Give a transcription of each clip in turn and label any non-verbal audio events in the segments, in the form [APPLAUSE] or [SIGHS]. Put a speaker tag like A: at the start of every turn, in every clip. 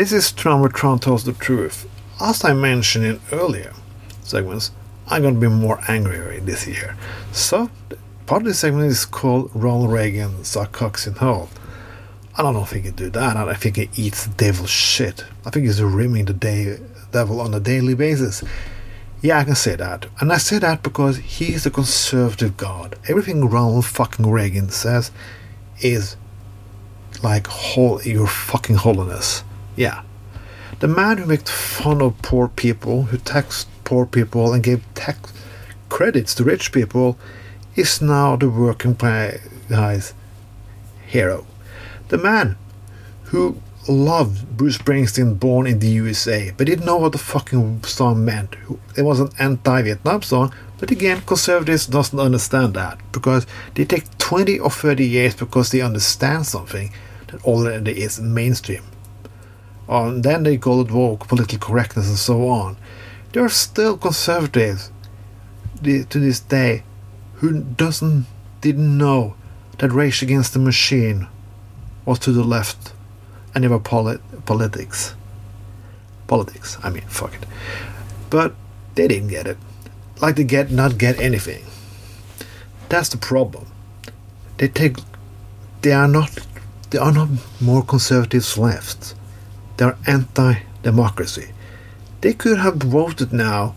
A: This is Tron tells the truth. As I mentioned in earlier segments, I'm gonna be more angry this year. So, part of this segment is called Ronald Reagan suck cocks in hole. I don't think he do that. I think he eats devil shit. I think he's rimming the day, devil on a daily basis. Yeah, I can say that. And I say that because he's a conservative god. Everything Ronald fucking Reagan says is like whole your fucking holiness. Yeah. The man who made fun of poor people, who taxed poor people and gave tax credits to rich people, is now the working guy's hero. The man who loved Bruce Springsteen born in the USA, but didn't know what the fucking song meant. It was an anti-Vietnam song, but again, conservatives doesn't understand that because they take 20 or 30 years because they understand something that already is mainstream. And then they call it woke, political correctness, and so on. There are still conservatives to this day who doesn't didn't know that Rage Against the Machine was to the left and never polit- politics. Politics, I mean, fuck it. But they didn't get it. Like they get not get anything. That's the problem. They take they are not they are not more conservatives left. They are anti democracy. They could have voted now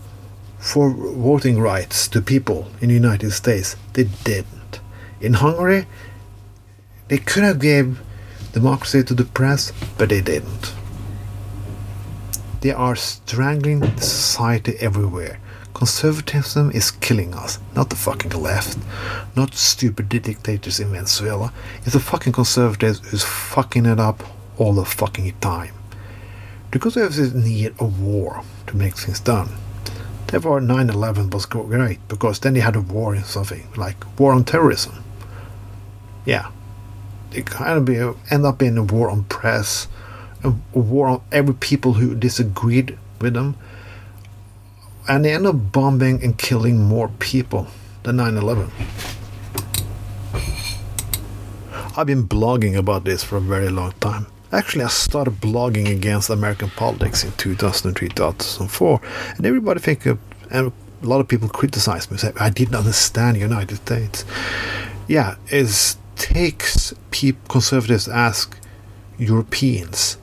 A: for voting rights to people in the United States. They didn't. In Hungary, they could have gave democracy to the press, but they didn't. They are strangling society everywhere. Conservatism is killing us, not the fucking left, not stupid dictators in Venezuela. It's the fucking conservatives who's fucking it up all the fucking time. The conservatives need of war to make things done. Therefore, 9 11 was great because then they had a war in something like war on terrorism. Yeah, it kind of be end up being a war on press, a, war on every people who disagreed with them, and they end up bombing and killing more people than 9/11. I've been blogging about this for a very long time. Actually, I started blogging against American politics in 2003, 2004, and everybody think, and a lot of people criticized me, say I didn't understand the United States. Yeah, it's takes people, conservatives ask Europeans,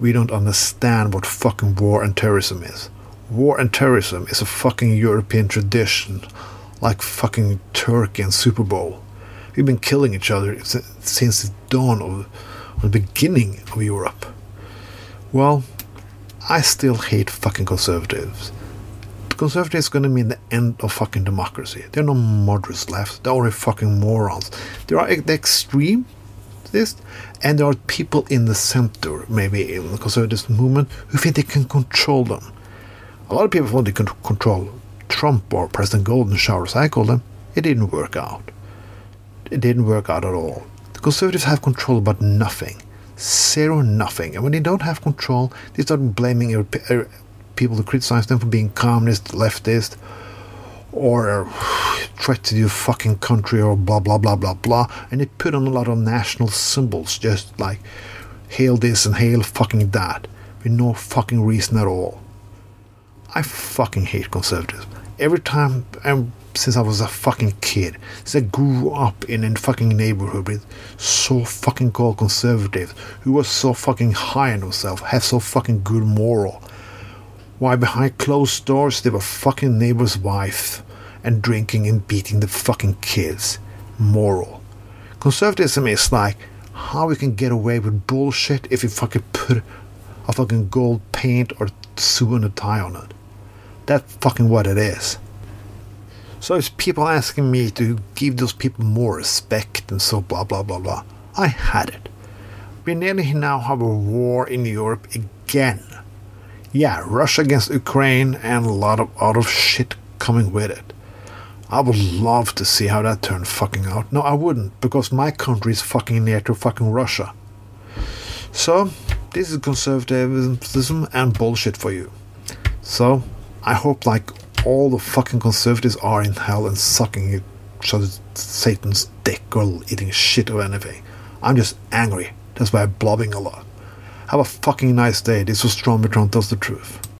A: we don't understand what fucking war and terrorism is. War and terrorism is a fucking European tradition, like fucking Turkey and Super Bowl. We've been killing each other since the dawn of, the beginning of Europe. Well, I still hate fucking conservatives conservatives are going to mean the end of fucking democracy. There are no moderates left. They're already fucking morons. There are the extremists, and there are people in the center, maybe in the conservative movement, who think they can control them. A lot of people want to control Trump or President Golden Shower, as I call them. It didn't work out. It didn't work out at all. Conservatives have control about nothing. Zero nothing. And when they don't have control, they start blaming er, people to criticize them for being communist, leftist, or [SIGHS] threat to your fucking country, or blah blah blah blah blah. And they put on a lot of national symbols, just like hail this and hail fucking that, with no fucking reason at all. I fucking hate conservatives. Every time, and since I was a fucking kid, since I grew up in a fucking neighborhood with so fucking called conservatives who was so fucking high on themselves, had so fucking good moral, why behind closed doors they were fucking neighbor's wife and drinking and beating the fucking kids. Moral. Conservatism is like how we can get away with bullshit if you fucking put a fucking gold paint or and a tie on it. That's fucking what it is. So it's people asking me to give those people more respect and so blah blah blah blah. I had it. We nearly now have a war in Europe again yeah, Russia against Ukraine and a lot of other shit coming with it. I would love to see how that turned fucking out. No, I wouldn't, because my country is fucking near to fucking Russia. So, this is conservatism and bullshit for you. So, I hope like all the fucking conservatives are in hell and sucking each Satan's dick or eating shit or anything. I'm just angry. That's why I'm blobbing a lot. Have a fucking nice day. This was Strombitron tells the truth.